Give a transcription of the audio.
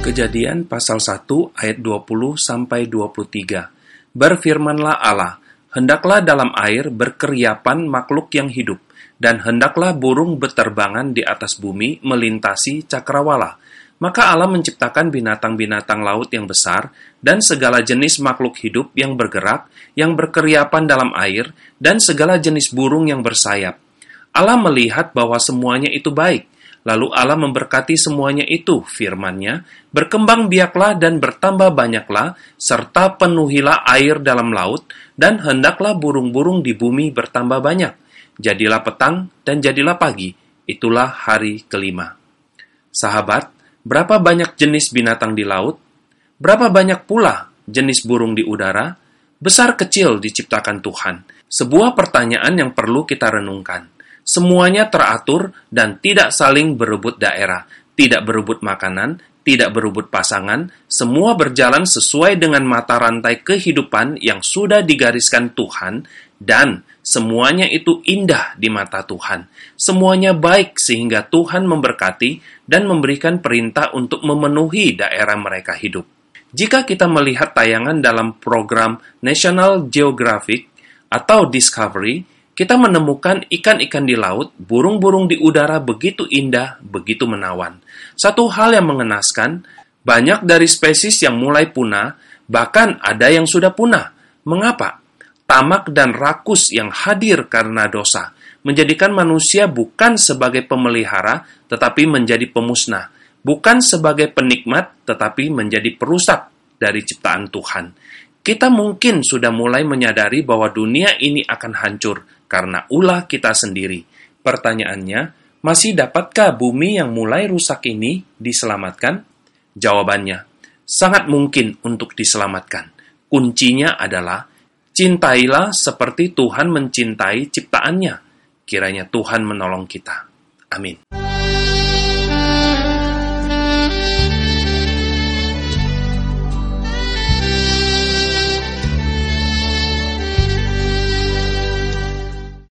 Kejadian pasal 1 ayat 20 sampai 23. Berfirmanlah Allah, hendaklah dalam air berkeriapan makhluk yang hidup, dan hendaklah burung beterbangan di atas bumi melintasi cakrawala. Maka Allah menciptakan binatang-binatang laut yang besar dan segala jenis makhluk hidup yang bergerak, yang berkeriapan dalam air, dan segala jenis burung yang bersayap. Allah melihat bahwa semuanya itu baik, Lalu Allah memberkati semuanya itu, firman-Nya, berkembang biaklah dan bertambah banyaklah, serta penuhilah air dalam laut, dan hendaklah burung-burung di bumi bertambah banyak. Jadilah petang dan jadilah pagi, itulah hari kelima. Sahabat, berapa banyak jenis binatang di laut? Berapa banyak pula jenis burung di udara? Besar kecil diciptakan Tuhan. Sebuah pertanyaan yang perlu kita renungkan Semuanya teratur dan tidak saling berebut daerah, tidak berebut makanan, tidak berebut pasangan, semua berjalan sesuai dengan mata rantai kehidupan yang sudah digariskan Tuhan, dan semuanya itu indah di mata Tuhan. Semuanya baik sehingga Tuhan memberkati dan memberikan perintah untuk memenuhi daerah mereka hidup. Jika kita melihat tayangan dalam program National Geographic atau Discovery, kita menemukan ikan-ikan di laut, burung-burung di udara begitu indah, begitu menawan. Satu hal yang mengenaskan, banyak dari spesies yang mulai punah, bahkan ada yang sudah punah. Mengapa? Tamak dan rakus yang hadir karena dosa menjadikan manusia bukan sebagai pemelihara, tetapi menjadi pemusnah, bukan sebagai penikmat, tetapi menjadi perusak dari ciptaan Tuhan. Kita mungkin sudah mulai menyadari bahwa dunia ini akan hancur, karena ulah kita sendiri. Pertanyaannya, masih dapatkah bumi yang mulai rusak ini diselamatkan? Jawabannya, sangat mungkin untuk diselamatkan. Kuncinya adalah, cintailah seperti Tuhan mencintai ciptaannya. Kiranya Tuhan menolong kita. Amin.